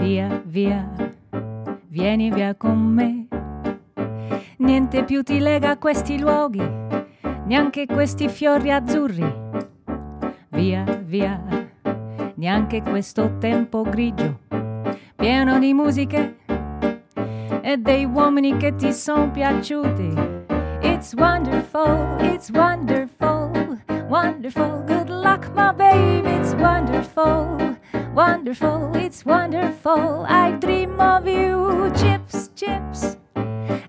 Via, via, vieni via con me. Niente più ti lega a questi luoghi, neanche questi fiori azzurri. Via, via, neanche questo tempo grigio, pieno di musiche e dei uomini che ti sono piaciuti. It's wonderful, it's wonderful, wonderful. Good luck, my baby, it's wonderful, wonderful, it's wonderful. I dream of you, chips, chips.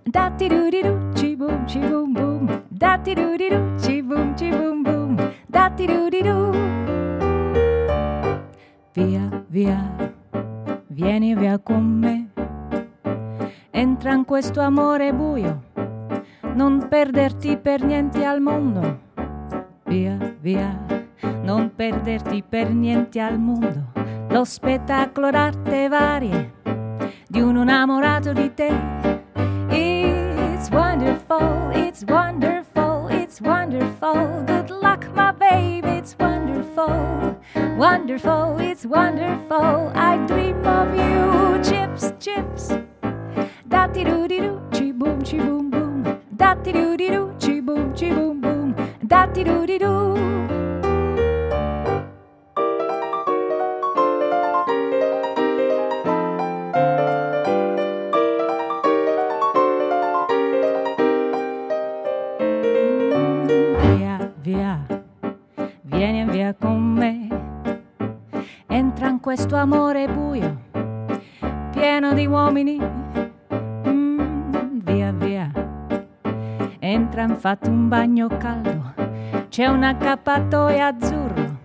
Da ti do di do, chi boom, chi boom boom. Da ti do di do, chi boom, chi boom boom. Da ti do di do. Via, via, vieni via con me. Entra in questo amore buio, non perderti per niente al mondo. Via, via, non perderti per niente al mondo. Lo spettacolo d'arte varie di un innamorato di te. It's wonderful, it's wonderful, it's wonderful. Good luck, my baby, it's wonderful, wonderful, it's wonderful. I dream of you, chips, chips. Da ti do di do, chi boom, chi boom boom. Da ti do di do, chi boom, chi boom boom. Da ti do di do. Questo amore buio, pieno di uomini. Mm, via, via. Entra, in fatto un bagno caldo. C'è un accappatoio azzurro.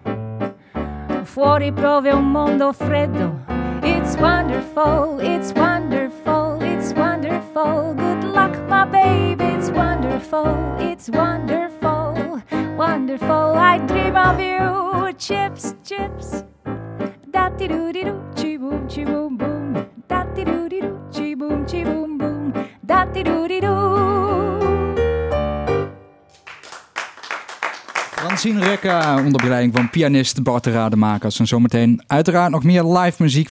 Fuori prove un mondo freddo. It's wonderful, it's wonderful, it's wonderful. Good luck, my baby, it's wonderful, it's wonderful, wonderful. I dream of you, chips, chips. Da ti do di do, chi boom, chi boom boom. Da ti do di do, chi boom, chi boom boom. Da ti do di do. Francine Rekka onder begeleiding van pianist Bart de Rademakers. En zometeen uiteraard nog meer live muziek